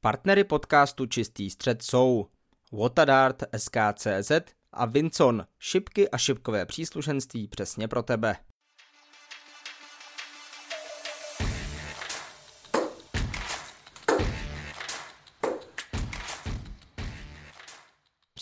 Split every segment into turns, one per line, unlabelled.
Partnery podcastu Čistý střed jsou Watadart SKCZ a Vincon, šipky a šipkové příslušenství přesně pro tebe.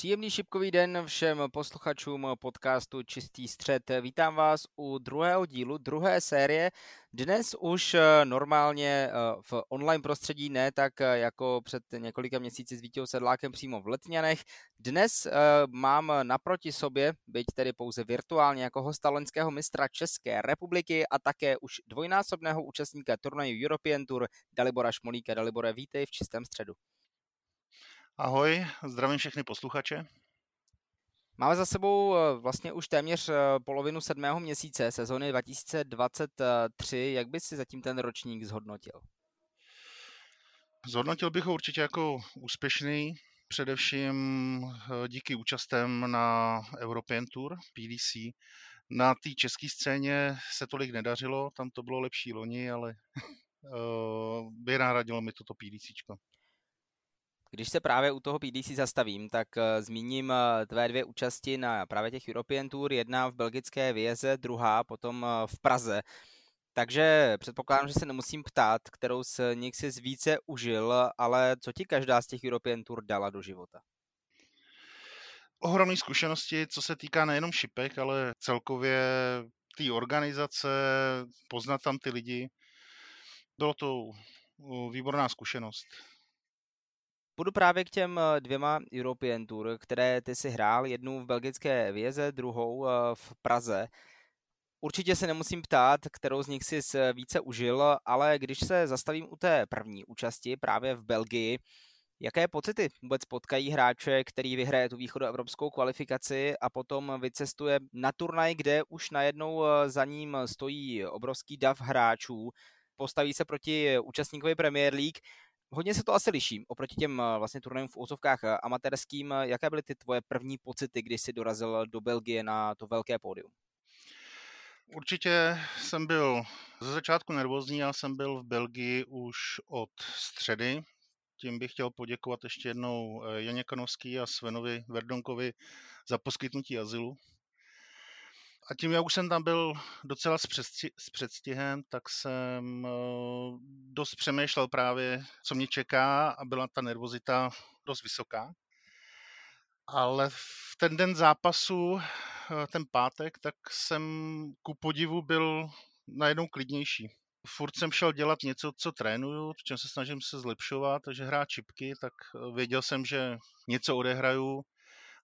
Příjemný šipkový den všem posluchačům podcastu Čistý střed. Vítám vás u druhého dílu, druhé série. Dnes už eh, normálně eh, v online prostředí, ne tak eh, jako před několika měsíci s Vítěou Sedlákem přímo v Letňanech. Dnes mám naproti sobě, byť tedy pouze virtuálně, jako hosta loňského mistra České republiky a také už dvojnásobného účastníka turnaju European Tour Dalibora Šmolíka. Dalibore, vítej v čistém středu.
Ahoj, zdravím všechny posluchače.
Máme za sebou eh, vlastně už téměř eh, polovinu sedmého měsíce sezóny 2023. Jak by si zatím ten ročník zhodnotil?
Zhodnotil bych ho určitě jako úspěšný, především eh, díky účastem na European Tour, PDC. Na té české scéně se tolik nedařilo, tam to bylo lepší loni, ale nahradilo mi toto PDC.
Když se právě u toho PDC zastavím, tak uh, zmíním uh, tvé dvě účasti na právě těch European Tour, jedna v belgické Věze, druhá potom uh, v Praze. Takže předpokládám, že se nemusím ptát, kterou z nich si více užil, ale co ti každá z těch European Tour dala do života?
Ohromné zkušenosti, co se týká nejenom šipek, ale celkově té organizace, poznat tam ty lidi. Bylo to výborná zkušenost.
Budu právě k těm eh, dvěma European Tour, které ty si hrál, jednu v belgické Věze, druhou eh, v Praze. Určitě se nemusím ptát, kterou z nich si více užil, ale když se zastavím u té první účasti právě v Belgii, jaké pocity vůbec potkají hráče, který vyhraje tu východoevropskou kvalifikaci a potom vycestuje na turnaj, kde už najednou eh, za ním stojí obrovský dav hráčů, postaví se proti účastníkovi Premier League Hodně se to asi liší oproti těm eh, vlastně turnajům v úzovkách eh, amatérským. Jaké byly ty tvoje první pocity, když jsi dorazil do Belgie na to velké pódium?
Určitě jsem byl ze začátku nervózní, já jsem byl v Belgii už od středy. Tím bych chtěl poděkovat ještě jednou eh, Janě Kanovský a Svenovi Verdonkovi za poskytnutí azylu a tím, jak už jsem tam byl docela s, s předstihem, tak jsem uh, dost přemýšlel právě, co mě čeká a byla ta nervozita dost vysoká. Ale v ten den zápasu, eh, ten pátek, tak jsem ku podivu byl najednou klidnější. Furt jsem šel dělat něco, co trénuju, v čem se snažím se zlepšovat, takže hrát čipky, tak eh, věděl jsem, že něco odehraju,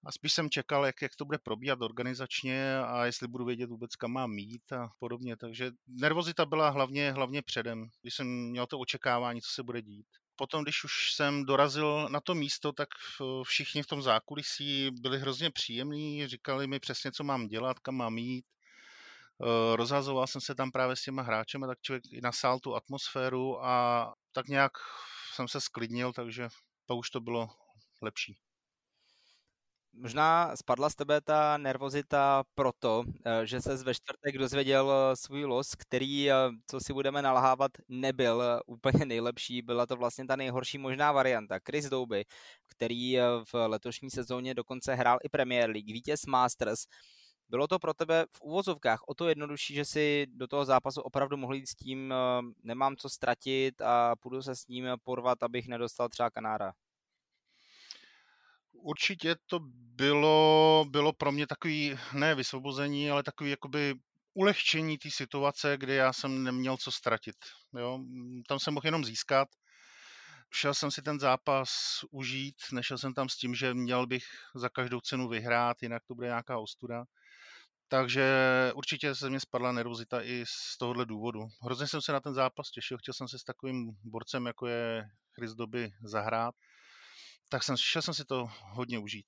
a spíš jsem čekal, jak, jak to bude probíhat organizačně a jestli budu vědět vůbec, kam mám mít a podobně. Takže nervozita byla hlavně, hlavně předem, když jsem měl to očekávání, co se bude dít. Potom, když už jsem dorazil na to místo, tak všichni v tom zákulisí byli hrozně příjemní, říkali mi přesně, co mám dělat, kam mám jít. Eh, rozhazoval jsem se tam právě s těma hráčem tak člověk i nasál tu atmosféru a tak nějak jsem se sklidnil, takže pak už to bylo lepší.
Možná spadla z tebe ta nervozita proto, eh, že se ve čtvrtek dozvěděl eh, svůj los, který, eh, co si budeme nalhávat, nebyl úplně nejlepší. Byla to vlastně ta nejhorší možná varianta. Chris Douby, který v letošní sezóně dokonce hrál i Premier League, vítěz Masters. Bylo to pro tebe v úvozovkách o to jednodušší, že si do toho zápasu opravdu mohl jít s tím, nemám co ztratit a půjdu se s ním porvat, abych nedostal třeba Kanára?
Určitě to bylo, bylo pro mě takový, ne vysvobození, ale takový jakoby ulehčení té situace, kdy já jsem neměl co ztratit. Jo? Tam jsem mohl jenom získat. Šel jsem si ten zápas užít, nešel jsem tam s tím, že měl bych za každou cenu vyhrát, jinak to bude nějaká ostuda. Takže určitě se mě spadla nervozita i z tohohle důvodu. Hrozně jsem se na ten zápas těšil, chtěl jsem se s takovým borcem, jako je Chris Doby, zahrát tak jsem, šel jsem si to hodně užít.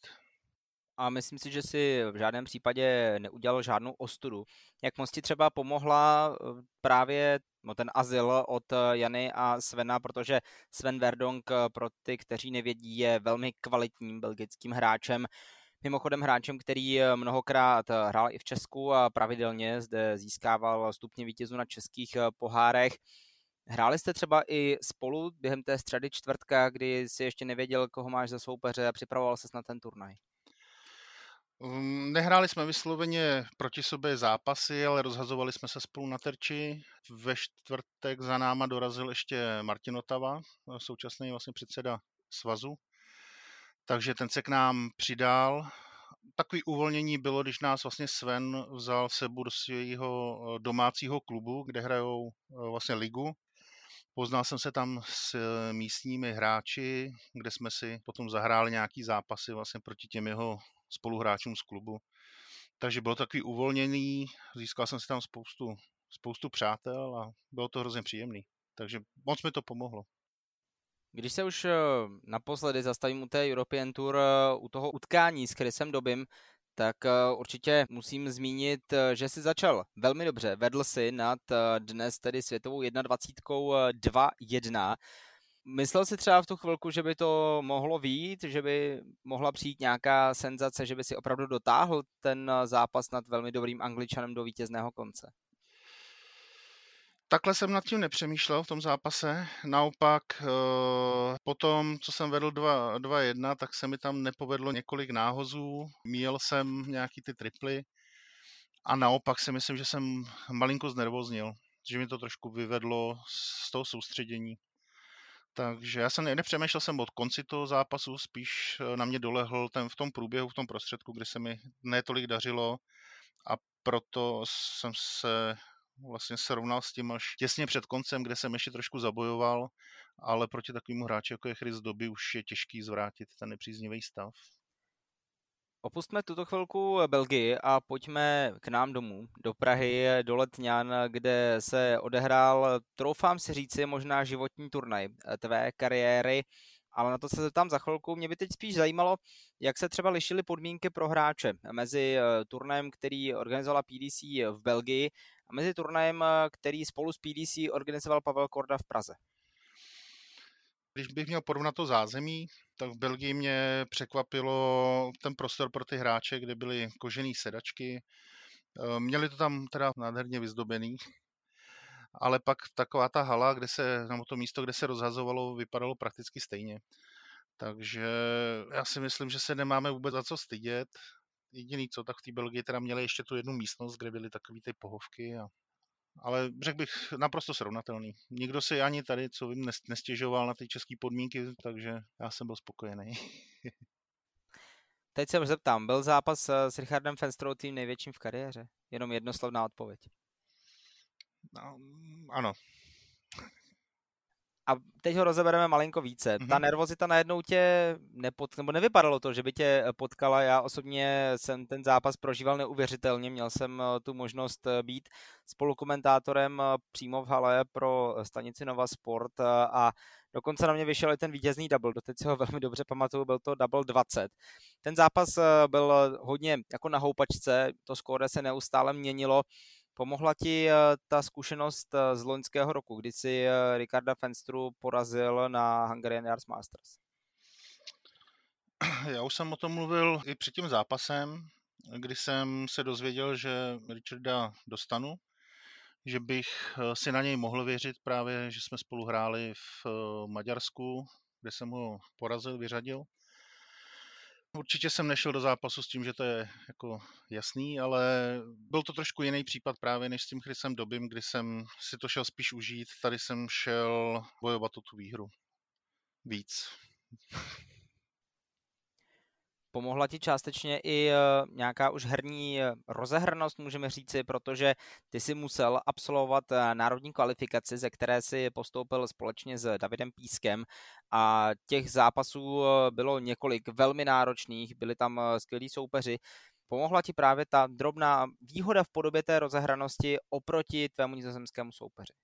A myslím si, že si v žádném případě neudělal žádnou ostudu. Jak moc ti třeba pomohla eh, právě no, ten azyl od eh, Jany a Svena, protože Sven Verdonk, eh, pro ty, kteří nevědí, je velmi kvalitním belgickým hráčem. Mimochodem hráčem, který mnohokrát hrál i v Česku a pravidelně zde získával stupně vítězů na českých pohárech. Hráli jste třeba i spolu během té středy čtvrtka, kdy si ještě nevěděl, koho máš za soupeře a připravoval ses na ten turnaj?
Um, nehráli jsme vysloveně proti sobě zápasy, ale rozhazovali jsme se spolu na terči. Ve čtvrtek za náma dorazil ještě Martin Otava, současný vlastně předseda svazu. Takže ten se k nám přidal. Takový uvolnění bylo, když nás vlastně Sven vzal sebu do svého domácího klubu, kde hrajou eh, vlastně ligu Poznal jsem se tam s eh, místními hráči, kde jsme si potom zahráli nějaký zápasy vlastně proti těm jeho spoluhráčům z klubu. Takže bylo takový uvolněný, získal jsem si tam spoustu, spoustu přátel a bylo to hrozně příjemný. Takže moc mi to pomohlo.
Když se už eh, naposledy zastavím u té European Tour, eh, u toho utkání s Chrisem Dobym, tak uh, určitě musím zmínit, uh, že si začal velmi dobře. Vedl si nad uh, dnes tedy světovou 21. 2-1. Myslel si třeba v tu chvilku, že by to mohlo výjít, že by mohla přijít nějaká senzace, že by si opravdu dotáhl ten zápas nad velmi dobrým angličanem do vítězného konce?
Takhle jsem nad tím nepřemýšlel v tom zápase. Naopak po tom, co jsem vedl 2-1, tak se mi tam nepovedlo několik náhozů. Míjel jsem nějaký ty triply a naopak si myslím, že jsem malinko znervoznil, že mi to trošku vyvedlo z toho soustředění. Takže já jsem nepřemýšlel jsem od konci toho zápasu, spíš eh, na mě dolehl ten v tom průběhu, v tom prostředku, kdy se mi netolik dařilo a proto jsem se vlastně srovnal s tím až těsně před koncem, kde jsem ještě trošku zabojoval, ale proti takovému hráči, jako je Chris Doby, už je těžký zvrátit ten nepříznivý stav.
Opustme tuto chvilku Belgii a pojďme k nám domů, do Prahy, do Letňan, kde se odehrál, troufám si říci, možná životní turnaj tvé kariéry, ale na to se zeptám za chvilku. Mě by teď spíš zajímalo, jak se třeba lišily podmínky pro hráče mezi eh, turnajem, který organizovala PDC v Belgii a mezi turnajem, eh, který spolu s PDC organizoval Pavel Korda v Praze.
Když bych měl porovnat to zázemí, tak v Belgii mě překvapilo ten prostor pro ty hráče, kde byly kožené sedačky. Eh, měli to tam teda nádherně vyzdobený, ale pak taková ta hala, kde se, nebo to místo, kde se rozhazovalo, vypadalo prakticky stejně. Takže já si myslím, že se nemáme vůbec za co stydět. Jediný co, tak v té Belgii teda měli ještě tu jednu místnost, kde byly takové ty pohovky a ale řekl bych naprosto srovnatelný. Nikdo si ani tady, co vím, nestěžoval na ty české podmínky, takže já jsem byl spokojený.
Teď se zeptám, byl zápas eh, s Richardem Fenstrou tím největším v kariéře? Jenom jednoslovná odpověď.
No, ano,
a teď ho rozebereme malinko více. Mm-hmm. Ta nervozita najednou tě nepot, nebo nevypadalo to, že by tě eh, potkala. Já osobně jsem ten zápas prožíval neuvěřitelně. Měl jsem eh, tu možnost eh, být spolukomentátorem přímo v hale pro stanici Nova Sport a Dokonce na mě vyšel i ten vítězný double, doteď si ho velmi dobře pamatuju, byl to double 20. Ten zápas byl hodně jako na houpačce, to skóre se neustále měnilo, Pomohla ti eh, ta zkušenost eh, z loňského roku, kdy si eh, Ricarda Fenstru porazil na Hungarian Yards Masters?
Já už jsem o tom mluvil i před tím zápasem, kdy jsem se dozvěděl, že Richarda dostanu, že bych si na něj mohl věřit právě, že jsme spolu hráli v Maďarsku, kde jsem ho porazil, vyřadil. Určitě jsem nešel do zápasu s tím, že to je jako jasný, ale byl to trošku jiný případ právě než s tím Chrisem Dobím, kdy jsem si to šel spíš užít. Tady jsem šel bojovat o tu výhru. Víc.
Pomohla ti částečně i eh, nějaká už herní eh, rozehrnost, můžeme říci, protože ty si musel absolvovat eh, národní kvalifikaci, ze které si postoupil společně s Davidem Pískem a těch zápasů bylo několik velmi náročných, byli tam skvělí soupeři. Pomohla ti právě ta drobná výhoda v podobě té rozehranosti oproti tvému nizozemskému soupeři?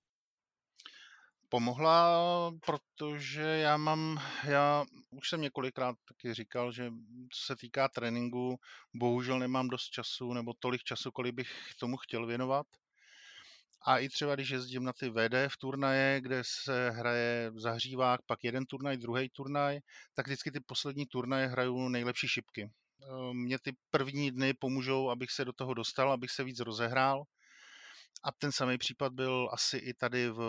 Pomohla, protože já mám, já už jsem několikrát taky říkal, že co se týká tréninku, bohužel nemám dost času nebo tolik času, kolik bych tomu chtěl věnovat. A i třeba, když jezdím na ty VD v turnaje, kde se hraje zahřívák, pak jeden turnaj, druhý turnaj, tak vždycky ty poslední turnaje hrajou nejlepší šipky. Ehm, mě ty první dny pomůžou, abych se do toho dostal, abych se víc rozehrál. A ten samý případ byl asi i tady v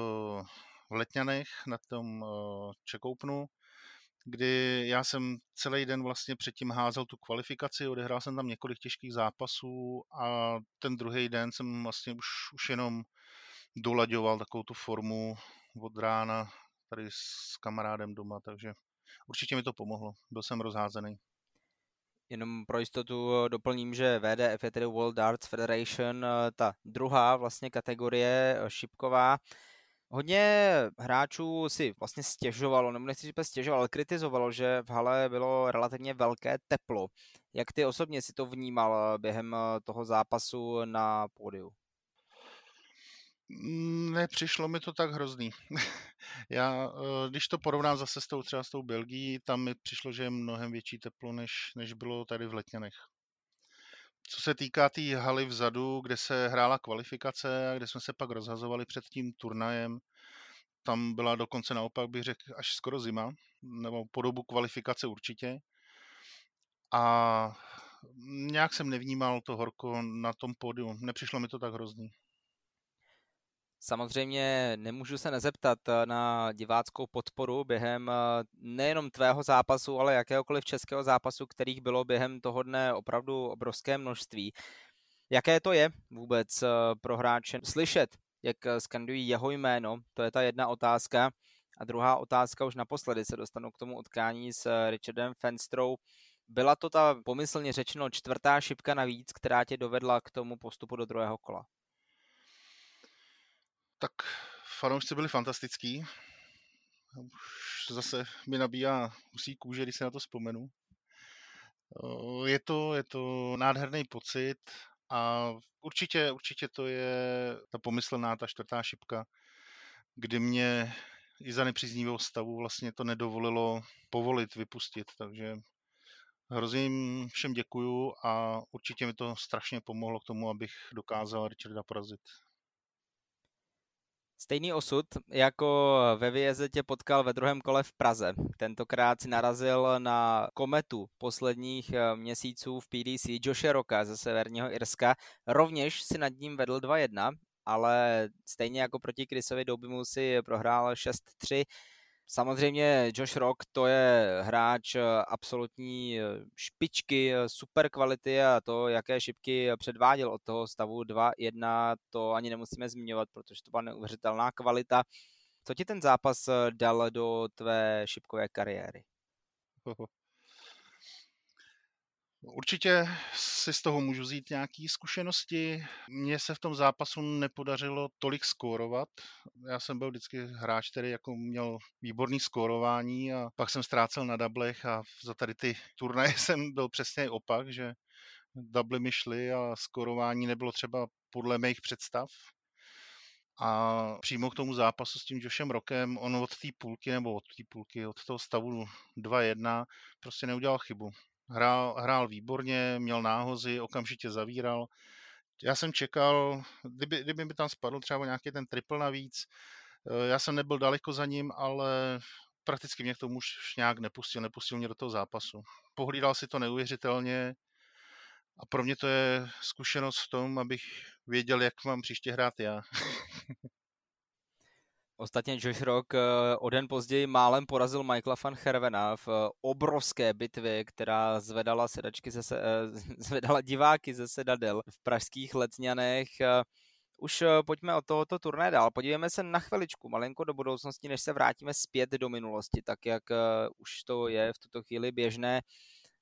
v Letňanech na tom Čekoupnu, kdy já jsem celý den vlastně předtím házel tu kvalifikaci, odehrál jsem tam několik těžkých zápasů a ten druhý den jsem vlastně už, už jenom dolaďoval takovou tu formu od rána tady s kamarádem doma, takže určitě mi to pomohlo. Byl jsem rozházený.
Jenom pro jistotu doplním, že VDF je tedy World Darts Federation, ta druhá vlastně kategorie šipková. Hodně hráčů si vlastně stěžovalo, nebo nechci říct stěžovalo, ale kritizovalo, že v hale bylo relativně velké teplo. Jak ty osobně si to vnímal během toho zápasu na pódiu?
Nepřišlo mi to tak hrozný. Já, eh, když to porovnám zase s tou třeba s tou Belgií, tam mi přišlo, že je mnohem větší teplo, než, než bylo tady v Letňanech. Co se týká té tý haly vzadu, kde se hrála kvalifikace a kde jsme se pak rozhazovali před tím turnajem, tam byla dokonce naopak, bych řekl, až skoro zima, nebo po dobu kvalifikace určitě. A nějak jsem nevnímal to horko na tom pódiu. Nepřišlo mi to tak hrozný.
Samozřejmě nemůžu se nezeptat eh, na diváckou podporu během eh, nejenom tvého zápasu, ale jakéhokoliv českého zápasu, kterých bylo během toho dne opravdu obrovské množství. Jaké to je vůbec eh, pro hráče slyšet, jak skandují jeho jméno? To je ta jedna otázka. A druhá otázka, už naposledy se dostanu k tomu utkání s Richardem Fenstrou. Byla to ta pomyslně řečeno čtvrtá šipka navíc, která tě dovedla k tomu postupu do druhého kola?
Tak fanoušci byli fantastický. Už zase mi nabíjá husí kůže, když se na to vzpomenu. Je to, je to nádherný pocit a určitě, určitě to je ta pomyslná, ta čtvrtá šipka, kdy mě i za nepříznivého stavu vlastně to nedovolilo povolit, vypustit, takže hrozně všem děkuju a určitě mi to strašně pomohlo k tomu, abych dokázal Richarda porazit.
Stejný osud, jako ve výjezde tě potkal ve druhém kole v Praze. Tentokrát si narazil na kometu posledních eh, měsíců v PDC Joshe Roka ze Severního Irska. Rovněž si nad ním vedl 2-1, ale stejně jako proti Chrisovi Doubimu si prohrál 6-3. Samozřejmě Josh Rock to je hráč eh, absolutní eh, špičky, eh, super kvality a to, jaké šipky předváděl od toho stavu 2-1, to ani nemusíme zmiňovat, protože to byla neuvěřitelná kvalita. Co ti ten zápas dal do tvé šipkové kariéry?
Určitě si z toho můžu vzít nějaké zkušenosti. Mně se v tom zápasu nepodařilo tolik skórovat. Já jsem byl vždycky hráč, který jako měl výborný skórování a pak jsem ztrácel na dablech a za tady ty turnaje jsem byl přesně opak, že dubly mi šly a skórování nebylo třeba podle mých představ. A přímo k tomu zápasu s tím Joshem Rokem, on od té půlky, nebo od té půlky, od toho stavu 2-1 prostě neudělal chybu hrál, hrál výborně, měl náhozy, okamžitě zavíral. Já jsem čekal, kdyby, kdyby mi tam spadl třeba nějaký ten triple navíc, eh, já jsem nebyl daleko za ním, ale prakticky mě k tomu už nějak nepustil, nepustil mě do toho zápasu. Pohlídal si to neuvěřitelně a pro mě to je zkušenost v tom, abych věděl, jak mám příště hrát já.
Ostatně Josh Rock eh, o den později málem porazil Michaela van Hervena v eh, obrovské bitvě, která zvedala sedačky ze, eh, zvedala diváky ze sedadel v pražských letňanech. Už pojďme od tohoto turné dál. Podívejme se na chviličku, malinko do budoucnosti, než se vrátíme zpět do minulosti, tak jak už to je v tuto chvíli běžné.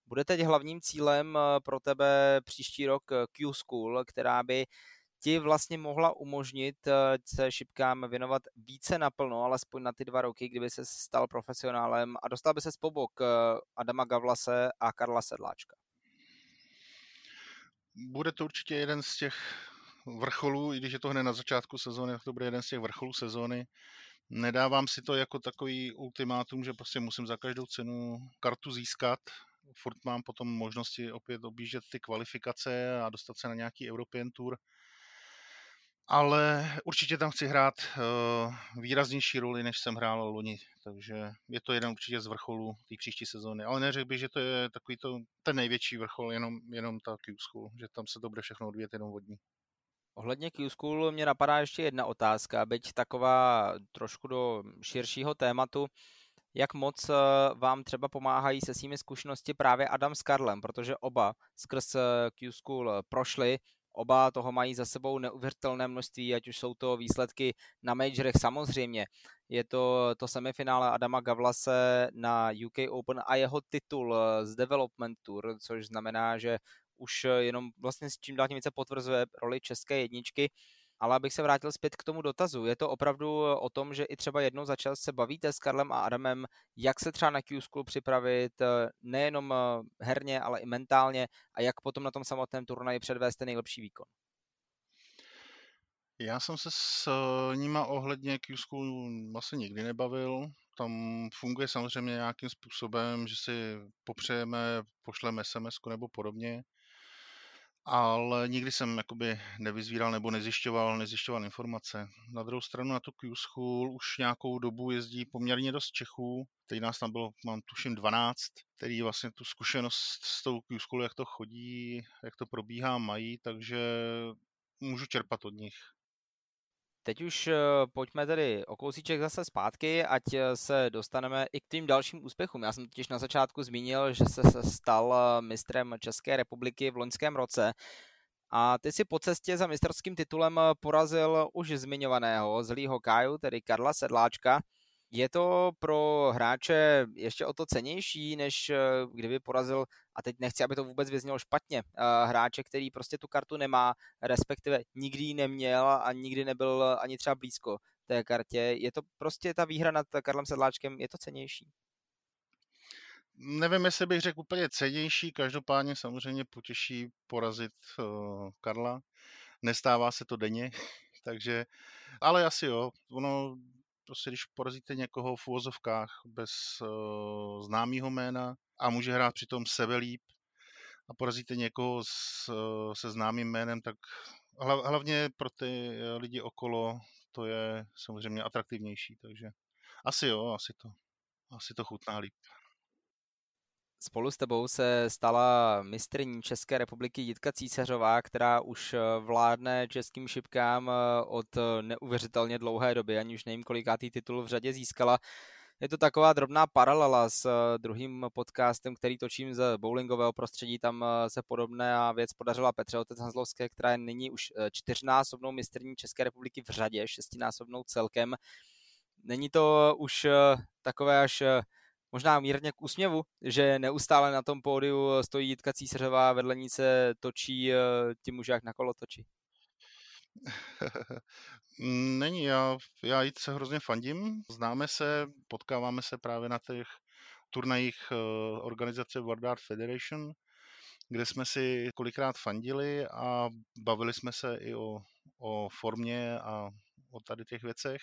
Bude teď hlavním cílem pro tebe příští rok Q School, která by ti vlastně mohla umožnit eh, se šipkám věnovat více naplno, alespoň na ty dva roky, kdyby se stal profesionálem a dostal by se spobok eh, Adama Gavlase a Karla Sedláčka.
Bude to určitě jeden z těch vrcholů, i když je to hned na začátku sezóny, tak to bude jeden z těch vrcholů sezóny. Nedávám si to jako takový ultimátum, že prostě musím za každou cenu kartu získat. Furt mám potom možnosti opět objíždět ty kvalifikace a dostat se na nějaký European Tour ale určitě tam chci hrát uh, výraznější roli, než jsem hrál loni, takže je to jeden určitě z vrcholů té příští sezóny, ale neřekl bych, že to je takový to, ten největší vrchol, jenom, jenom ta Q School, že tam se to bude všechno odvíjet jenom vodní.
Ohledně Q-School mě napadá ještě jedna otázka, byť taková trošku do širšího tématu. Jak moc eh, vám třeba pomáhají se svými zkušenosti právě Adam s Karlem, protože oba skrz eh, Q-School prošli, oba toho mají za sebou neuvěřitelné množství, ať už jsou to výsledky na majorech samozřejmě. Je to to semifinále Adama Gavlase na UK Open a jeho titul eh, z Development Tour, což znamená, že už jenom vlastně s čím dál tím více potvrzuje roli české jedničky. Ale abych se vrátil zpět k tomu dotazu, je to opravdu o tom, že i třeba jednou za čas se bavíte s Karlem a Adamem, jak se třeba na Q-School připravit, nejenom herně, ale i mentálně a jak potom na tom samotném turnaji předvést ten nejlepší výkon?
Já jsem se s nima ohledně Q-School asi nikdy nebavil. Tam funguje samozřejmě nějakým způsobem, že si popřejeme, pošleme SMS nebo podobně ale nikdy jsem jakoby nevyzvíral nebo nezjišťoval, nezjišťoval informace. Na druhou stranu na tu Q-School už nějakou dobu jezdí poměrně dost Čechů, teď nás tam bylo, mám tuším 12, který vlastně tu zkušenost s tou Q-School, jak to chodí, jak to probíhá, mají, takže můžu čerpat od nich.
Teď už eh, pojďme tedy o kousíček zase zpátky, ať eh, se dostaneme i k tím dalším úspěchům. Já jsem totiž na začátku zmínil, že se stal eh, mistrem České republiky v loňském roce. A ty si po cestě za mistrovským titulem porazil už zmiňovaného zlýho Káju, tedy Karla Sedláčka. Je to pro hráče ještě o to cenější, než kdyby porazil a teď nechci, aby to vůbec vyznělo špatně, hráče, který prostě tu kartu nemá, respektive nikdy ji neměl a nikdy nebyl ani třeba blízko té kartě. Je to prostě ta výhra nad Karlem Sedláčkem, je to cenější?
Nevím, jestli bych řekl úplně cenější, každopádně samozřejmě potěší porazit uh, Karla. Nestává se to denně, takže, ale asi jo, ono prostě když porazíte někoho v úvozovkách bez uh, známého jména a může hrát přitom sebe líp a porazíte někoho s, uh, se známým jménem, tak hlavně pro ty lidi okolo to je samozřejmě atraktivnější, takže asi jo, asi to, asi to chutná líp.
Spolu s tebou se stala mistrní České republiky Jitka Císařová, která už eh, vládne českým šipkám eh, od eh, neuvěřitelně dlouhé doby, ani už nevím, kolikátý titul v řadě získala. Je to taková drobná paralela s druhým podcastem, který točím z bowlingového prostředí. Tam se podobná věc podařila Petře Otec Hanzlovské, která je nyní už čtyřnásobnou mistrní České republiky v řadě, šestinásobnou celkem. Není to už takové až možná mírně k úsměvu, že neustále na tom pódiu stojí Jitka Císařová, vedle ní se točí eh, ti muži jak na kolo točí.
Není, já, já jít se hrozně fandím. Známe se, potkáváme se právě na těch turnajích eh, organizace World Art Federation, kde jsme si kolikrát fandili a bavili jsme se i o, o formě a o tady těch věcech.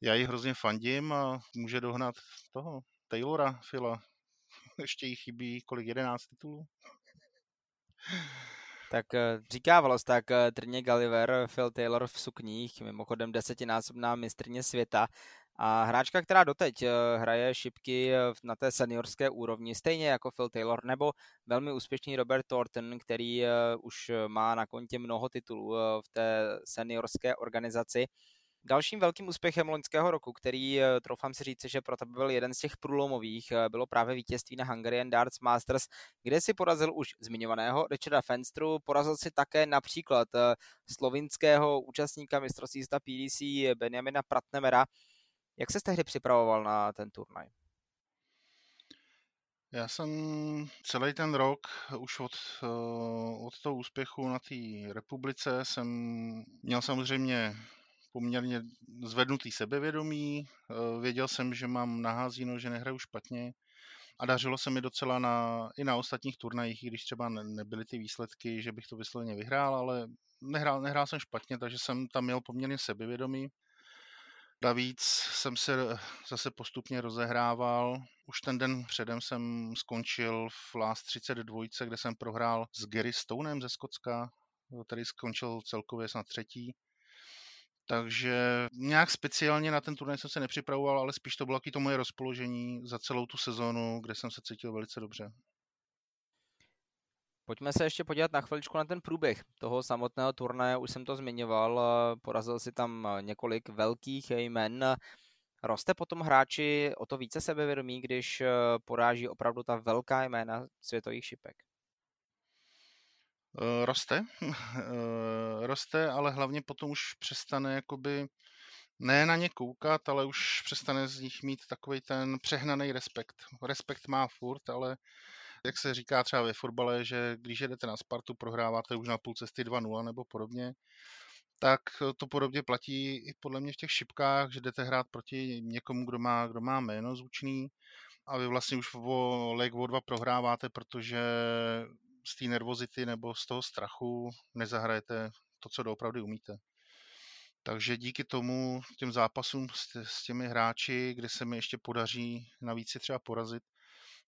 Já jí hrozně fandím a může dohnat toho Taylora, Fila. Ještě jí chybí kolik, 11 titulů?
Tak eh, říkávalo se tak eh, Trně Gulliver, Phil Taylor v sukních, mimochodem desetinásobná mistrně světa a hráčka, která doteď eh, hraje šipky na té seniorské úrovni, stejně jako Phil Taylor, nebo velmi úspěšný Robert Thornton, který už má na kontě mnoho titulů v té seniorské organizaci. Dalším velkým úspěchem loňského roku, který eh, troufám si říct, že pro tebe byl jeden z těch průlomových, eh, bylo právě vítězství na Hungarian Darts Masters, kde si porazil už zmiňovaného Richarda Fenstru, porazil si také například eh, slovinského účastníka mistrovství zda PDC Benjamina Pratnemera. Jak se tehdy připravoval na ten turnaj?
Já jsem celý ten rok už od, od toho úspěchu na té republice jsem měl samozřejmě poměrně zvednutý sebevědomí, eh, věděl jsem, že mám naházíno, že nehraju špatně a dařilo se mi docela na, i na ostatních turnajích, i když třeba ne, nebyly ty výsledky, že bych to vysloveně vyhrál, ale nehrál, nehrál jsem špatně, takže jsem tam měl poměrně sebevědomí. Navíc jsem se zase postupně rozehrával. Už ten den předem jsem skončil v Last 32, kde jsem prohrál s Gary Stonem ze Skotska, který skončil celkově snad třetí. Takže nějak speciálně na ten turnaj jsem se nepřipravoval, ale spíš to bylo to moje rozpoložení za celou tu sezónu, kde jsem se cítil velice dobře.
Pojďme se ještě podívat na chviličku na ten průběh toho samotného turnaje. Už jsem to zmiňoval, porazil si tam několik velkých jmen. Roste potom hráči o to více sebevědomí, když poráží opravdu ta velká jména světových šipek?
Eh, roste, eh, roste, ale hlavně potom už přestane jakoby ne na ně koukat, ale už přestane z nich mít takový ten přehnaný respekt. Respekt má furt, ale jak se říká třeba ve fotbale, že když jedete na Spartu, prohráváte už na půl cesty 2-0 nebo podobně, tak to podobně platí i podle mě v těch šipkách, že jdete hrát proti někomu, kdo má, kdo má jméno zvučný a vy vlastně už o leg o dva prohráváte, protože z té nervozity nebo z toho strachu nezahrajete to, co doopravdy umíte. Takže díky tomu těm zápasům s, s těmi hráči, kde se mi ještě podaří navíc je třeba porazit,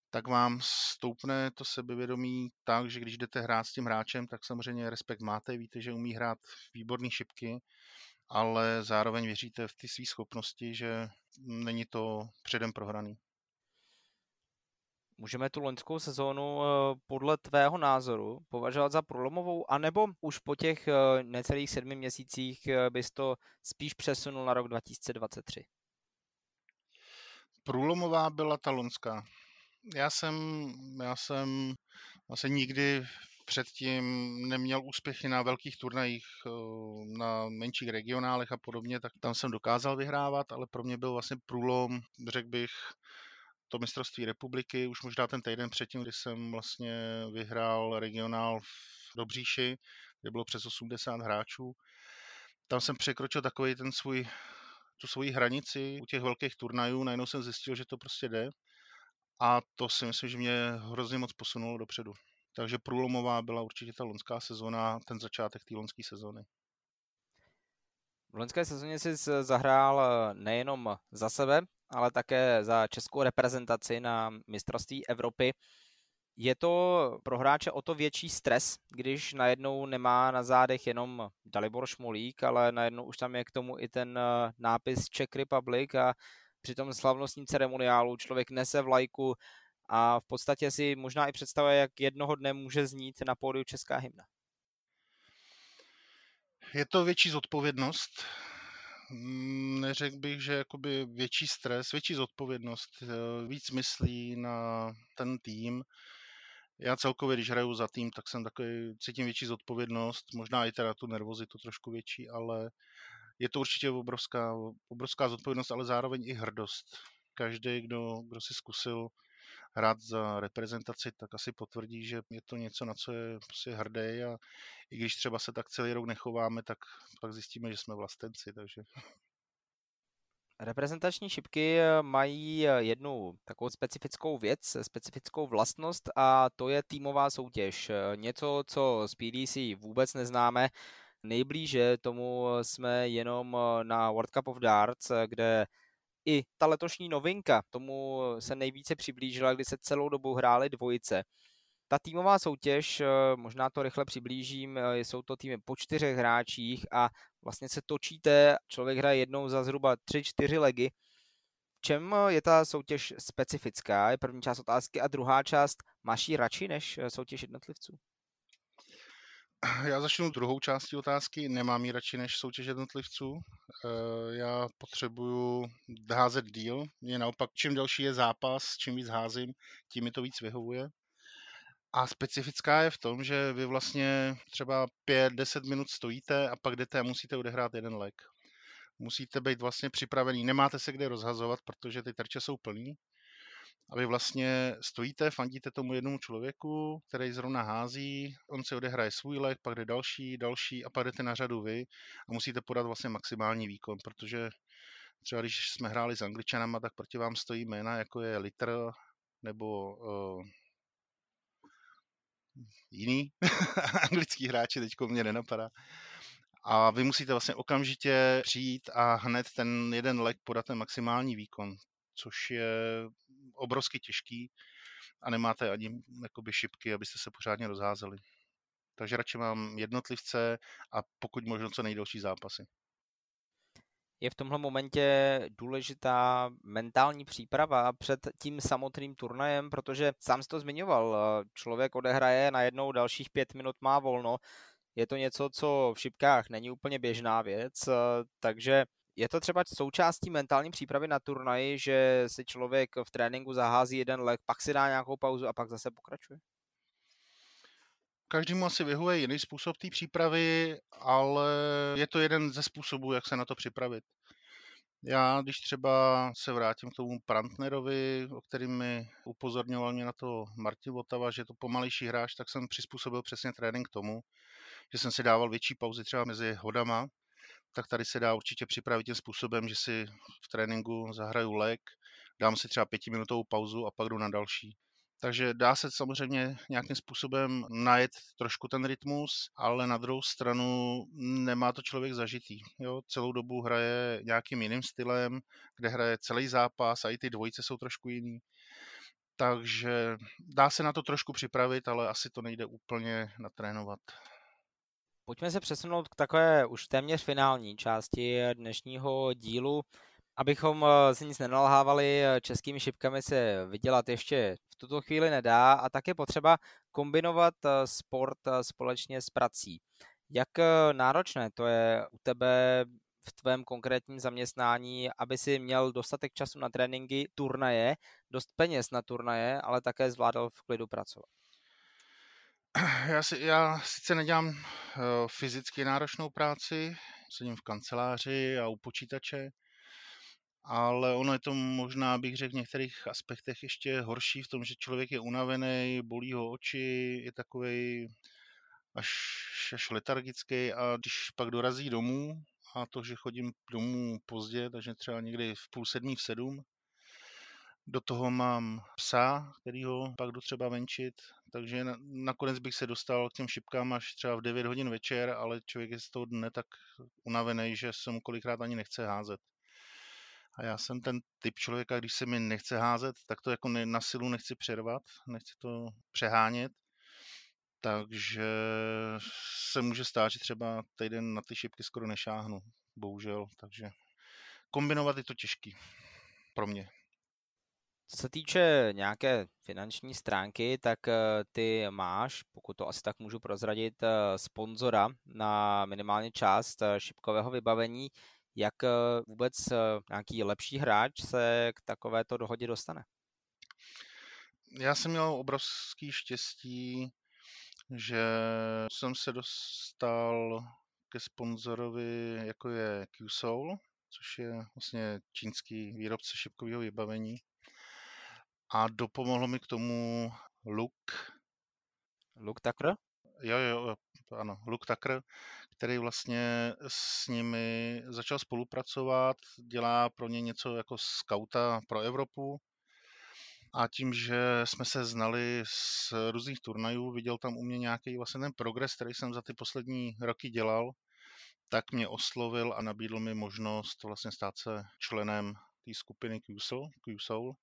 tak vám stoupne to sebevědomí tak, že když jdete hrát s tím hráčem, tak samozřejmě respekt máte, víte, že umí hrát výborné šipky, ale zároveň věříte v ty své schopnosti, že není to předem prohraný.
Můžeme tu loňskou sezónu eh, podle tvého názoru považovat za průlomovou, anebo už po těch eh, necelých sedmi měsících eh, bys to spíš přesunul na rok 2023?
Průlomová byla ta loňská. Já jsem, já jsem vlastně nikdy předtím neměl úspěchy na velkých turnajích, na menších regionálech a podobně, tak tam jsem dokázal vyhrávat, ale pro mě byl vlastně průlom, řekl bych, to mistrovství republiky, už možná ten týden předtím, kdy jsem vlastně vyhrál regionál v Dobříši, kde bylo přes 80 hráčů. Tam jsem překročil takový ten svůj, tu svoji hranici u těch velkých turnajů, najednou jsem zjistil, že to prostě jde a to si myslím, že mě hrozně moc posunulo dopředu. Takže průlomová byla určitě ta lonská sezóna, ten začátek té lonské sezóny.
V loňské sezóně jsi zahrál eh, nejenom za sebe, ale také za českou reprezentaci na mistrovství Evropy. Je to pro hráče o to větší stres, když najednou nemá na zádech jenom Dalibor Šmolík, ale najednou už tam je k tomu i ten eh, nápis Czech Republic a při tom slavnostním ceremoniálu člověk nese vlajku a v podstatě si možná i představuje, jak jednoho dne může znít na pódiu česká hymna.
Je to větší zodpovědnost, neřekl bych, že jakoby větší stres, větší zodpovědnost, eh, víc myslí na ten tým. Já celkově, když hraju za tým, tak jsem takový, cítím větší zodpovědnost, možná i teda tu nervozitu trošku větší, ale je to určitě obrovská, obrovská zodpovědnost, ale zároveň i hrdost. Každý, kdo, kdo si zkusil hrát za reprezentaci, tak asi potvrdí, že je to něco, na co je prostě hrdý a i když třeba se tak celý rok nechováme, tak pak zjistíme, že jsme vlastenci, takže...
Reprezentační šipky eh, mají eh, jednu takovou specifickou věc, specifickou vlastnost a to je týmová soutěž. Eh, něco, co z PDC vůbec neznáme. Nejblíže tomu jsme jenom na World Cup of Darts, kde i ta letošní novinka tomu se nejvíce přiblížila, kdy se celou dobu hrály dvojice. Ta týmová soutěž, eh, možná to rychle přiblížím, eh, jsou to týmy po čtyřech hráčích a vlastně se točíte, člověk hraje jednou za zhruba 3-4 legy. V čem eh, je ta soutěž specifická? Je první část otázky a druhá část, máš ji radši než soutěž jednotlivců?
Já začnu druhou částí otázky. Nemám ji radši než soutěž jednotlivců. Eh, já potřebuju házet díl. Mě naopak, čím delší je zápas, čím víc házím, tím mi to víc vyhovuje. A specifická je v tom, že vy vlastně třeba 5-10 minut stojíte a pak jdete a musíte odehrát jeden lek. Musíte být vlastně připravený. Nemáte se kde rozhazovat, protože ty terče jsou plný a vy vlastně stojíte, fandíte tomu jednomu člověku, který zrovna hází, on si odehraje svůj lek, pak jde další, další a pak jdete na řadu vy a musíte podat vlastně maximální výkon, protože třeba když jsme hráli s Angličanama, tak proti vám stojí jména, jako je Liter nebo uh, jiný anglický hráči, teďko mě nenapadá. A vy musíte vlastně okamžitě přijít a hned ten jeden lek podat ten maximální výkon, což je obrovsky těžký a nemáte ani jakoby šipky, abyste se pořádně rozházeli. Takže radši mám jednotlivce a pokud možno co nejdelší zápasy.
Je v tomhle momentě důležitá mentální příprava před tím samotným turnajem, protože sám si to zmiňoval, člověk odehraje, najednou dalších pět minut má volno, je to něco, co v šipkách není úplně běžná věc, takže je to třeba součástí mentální přípravy na turnaji, že si člověk v tréninku zahází jeden lek, pak si dá nějakou pauzu a pak zase pokračuje?
Každému asi vyhovuje jiný způsob té přípravy, ale je to jeden ze způsobů, jak se na to připravit. Já, když třeba se vrátím k tomu Prantnerovi, o kterým mi upozorňoval mě na to Martin Votava, že je to pomalejší hráč, tak jsem přizpůsobil přesně trénink tomu, že jsem si dával větší pauzy třeba mezi hodama, tak tady se dá určitě připravit tím způsobem, že si v tréninku zahraju lek, dám si třeba pětiminutovou pauzu a pak jdu na další. Takže dá se samozřejmě nějakým způsobem najet trošku ten rytmus, ale na druhou stranu nemá to člověk zažitý. Jo? Celou dobu hraje nějakým jiným stylem, kde hraje celý zápas a i ty dvojice jsou trošku jiný. Takže dá se na to trošku připravit, ale asi to nejde úplně natrénovat.
Pojďme se přesunout k takové už téměř finální části dnešního dílu. Abychom eh, si nic nenalhávali, eh, českými šipkami se vydělat ještě v tuto chvíli nedá a tak je potřeba kombinovat eh, sport společně s prací. Jak náročné to je u tebe v tvém konkrétním zaměstnání, aby si měl dostatek času na tréninky, turnaje, dost peněz na turnaje, ale také zvládal v klidu pracovat?
Já, si, já sice nedělám uh, fyzicky náročnou práci, sedím v kanceláři a u počítače, ale ono je to možná, bych řekl, v některých aspektech ještě horší v tom, že člověk je unavený, bolí ho oči, je takový až, až letargický a když pak dorazí domů, a to, že chodím domů pozdě, takže třeba někdy v půl sedmí, v sedm, do toho mám psa, ho pak jdu třeba venčit, takže na, nakonec bych se dostal k těm šipkám až třeba v 9 hodin večer, ale člověk je z toho dne tak unavený, že se mu kolikrát ani nechce házet. A já jsem ten typ člověka, když se mi nechce házet, tak to jako na silu nechci přervat, nechci to přehánět. Takže se může stát, že třeba týden na ty šipky skoro nešáhnu, bohužel. Takže kombinovat je to těžký pro mě.
Co se týče nějaké finanční stránky, tak eh, ty máš, pokud to asi tak můžu prozradit, eh, sponzora na minimálně část eh, šipkového vybavení. Jak vůbec nějaký lepší hráč se k takovéto dohodě dostane?
Já jsem měl obrovský štěstí, že jsem se dostal ke sponzorovi, jako je QSoul, což je vlastně čínský výrobce šipkového vybavení a dopomohlo mi k tomu Luke.
Luke Tucker?
Jo, jo, ano, Luke Tucker, který vlastně s nimi začal spolupracovat, dělá pro ně něco jako skauta pro Evropu. A tím, že jsme se znali z různých turnajů, viděl tam u mě nějaký vlastně ten progres, který jsem za ty poslední roky dělal, tak mě oslovil a nabídl mi možnost vlastně stát se členem té skupiny QSoul, QSoul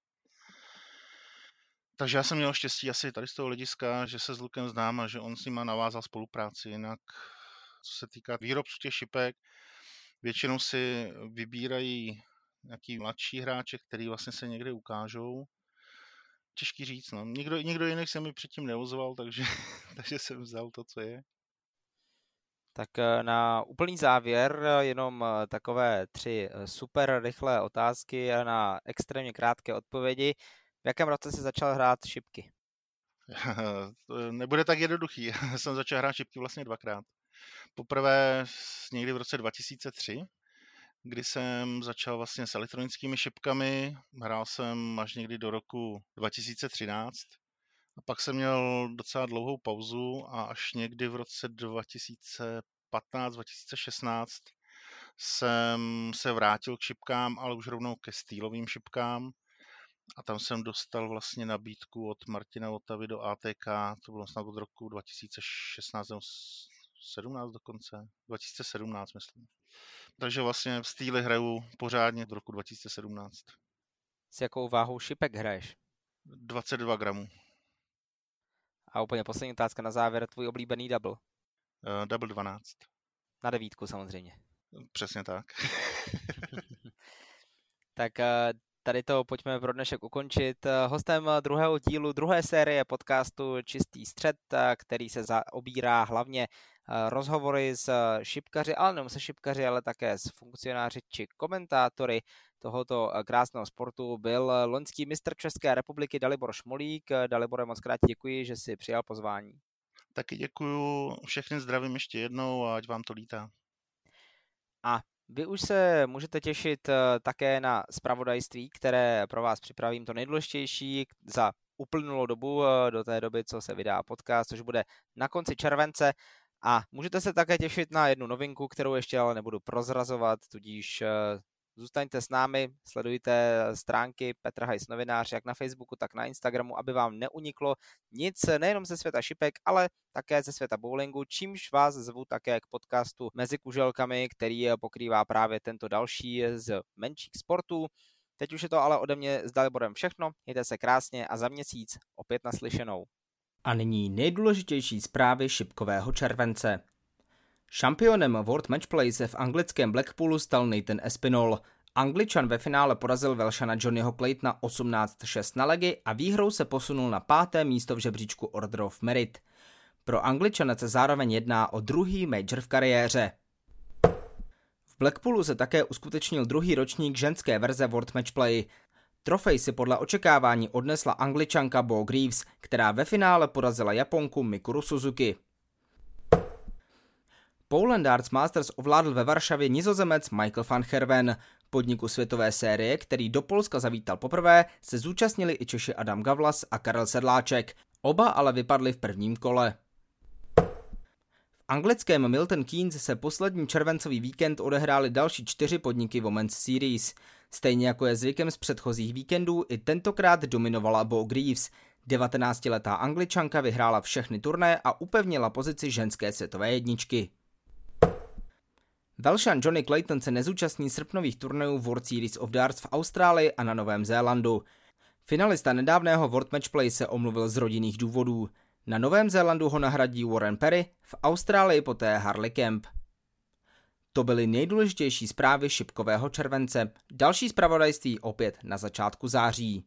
takže já jsem měl štěstí asi tady z toho hlediska, že se s Lukem znám a že on s ním navázal spolupráci. Jinak, co se týká výrobců těch šipek, většinou si vybírají nějaký mladší hráče, který vlastně se někde ukážou. Těžký říct, no. Nikdo, nikdo jiný se mi předtím neozval, takže, takže jsem vzal to, co je.
Tak eh, na úplný závěr eh, jenom eh, takové tři super rychlé otázky na extrémně krátké odpovědi. V jakém roce jsi začal hrát šipky?
Nebude tak jednoduchý. jsem začal hrát šipky vlastně dvakrát. Poprvé někdy v roce 2003, kdy jsem začal vlastně s elektronickými šipkami. Hrál jsem až někdy do roku 2013. A pak jsem měl docela dlouhou pauzu a až někdy v roce 2015-2016 jsem se vrátil k šipkám, ale už rovnou ke stýlovým šipkám a tam jsem dostal vlastně nabídku od Martina Otavy do ATK, to bylo snad od roku 2016 nebo 17 dokonce, 2017 myslím. Takže vlastně v stýli hraju pořádně do roku 2017.
S jakou váhou šipek hraješ?
22 gramů.
A úplně poslední otázka na závěr, tvůj oblíbený double?
Uh, double 12.
Na devítku samozřejmě.
Přesně tak.
tak eh, tady to pojďme pro dnešek ukončit. Hostem druhého dílu druhé série podcastu Čistý střed, který se zaobírá hlavně rozhovory s šipkaři, ale nemusí se šipkaři, ale také s funkcionáři či komentátory tohoto krásného sportu byl loňský mistr České republiky Dalibor Šmolík. Dalibore, moc krát děkuji, že si přijal pozvání.
Taky děkuju, všechny zdravím ještě jednou a ať vám to lítá.
A vy už se můžete těšit eh, také na spravodajství, které pro vás připravím to nejdůležitější za uplynulou dobu, eh, do té doby, co se vydá podcast, což bude na konci července. A můžete se také těšit na jednu novinku, kterou ještě ale nebudu prozrazovat, tudíž eh, Zůstaňte s námi, sledujte stránky Petra Hajs novinář jak na Facebooku, tak na Instagramu, aby vám neuniklo nic nejenom ze světa šipek, ale také ze světa bowlingu, čímž vás zvu také k podcastu Mezi kuželkami, který pokrývá právě tento další z menších sportů. Teď už je to ale ode mě s Daliborem všechno, mějte se krásně a za měsíc opět naslyšenou.
A nyní nejdůležitější zprávy šipkového července. Šampionem World Matchplay se v anglickém Blackpoolu stal Nathan Espinol. Angličan ve finále porazil Velšana Johnnyho Claytona 18-6 na legy a výhrou se posunul na páté místo v žebříčku Order of Merit. Pro Angličana se zároveň jedná o druhý major v kariéře. V Blackpoolu se také uskutečnil druhý ročník ženské verze World Matchplay. Trofej si podle očekávání odnesla angličanka Bo Greaves, která ve finále porazila Japonku Mikuru Suzuki. Poland Arts Masters ovládl ve Varšavě nizozemec Michael van Herven. Podniku světové série, který do Polska zavítal poprvé, se zúčastnili i Češi Adam Gavlas a Karel Sedláček. Oba ale vypadli v prvním kole. V anglickém Milton Keynes se poslední červencový víkend odehrály další čtyři podniky Women's Series. Stejně jako je zvykem z předchozích víkendů, i tentokrát dominovala Bo Greaves. 19-letá angličanka vyhrála všechny turné a upevnila pozici ženské světové jedničky. Velšan Johnny Clayton se nezúčastní srpnových turnajů World Series of Darts v Austrálii a na Novém Zélandu. Finalista nedávného World Matchplay se omluvil z rodinných důvodů. Na Novém Zélandu ho nahradí Warren Perry, v Austrálii poté Harley Kemp. To byly nejdůležitější zprávy šipkového července. Další zpravodajství opět na začátku září.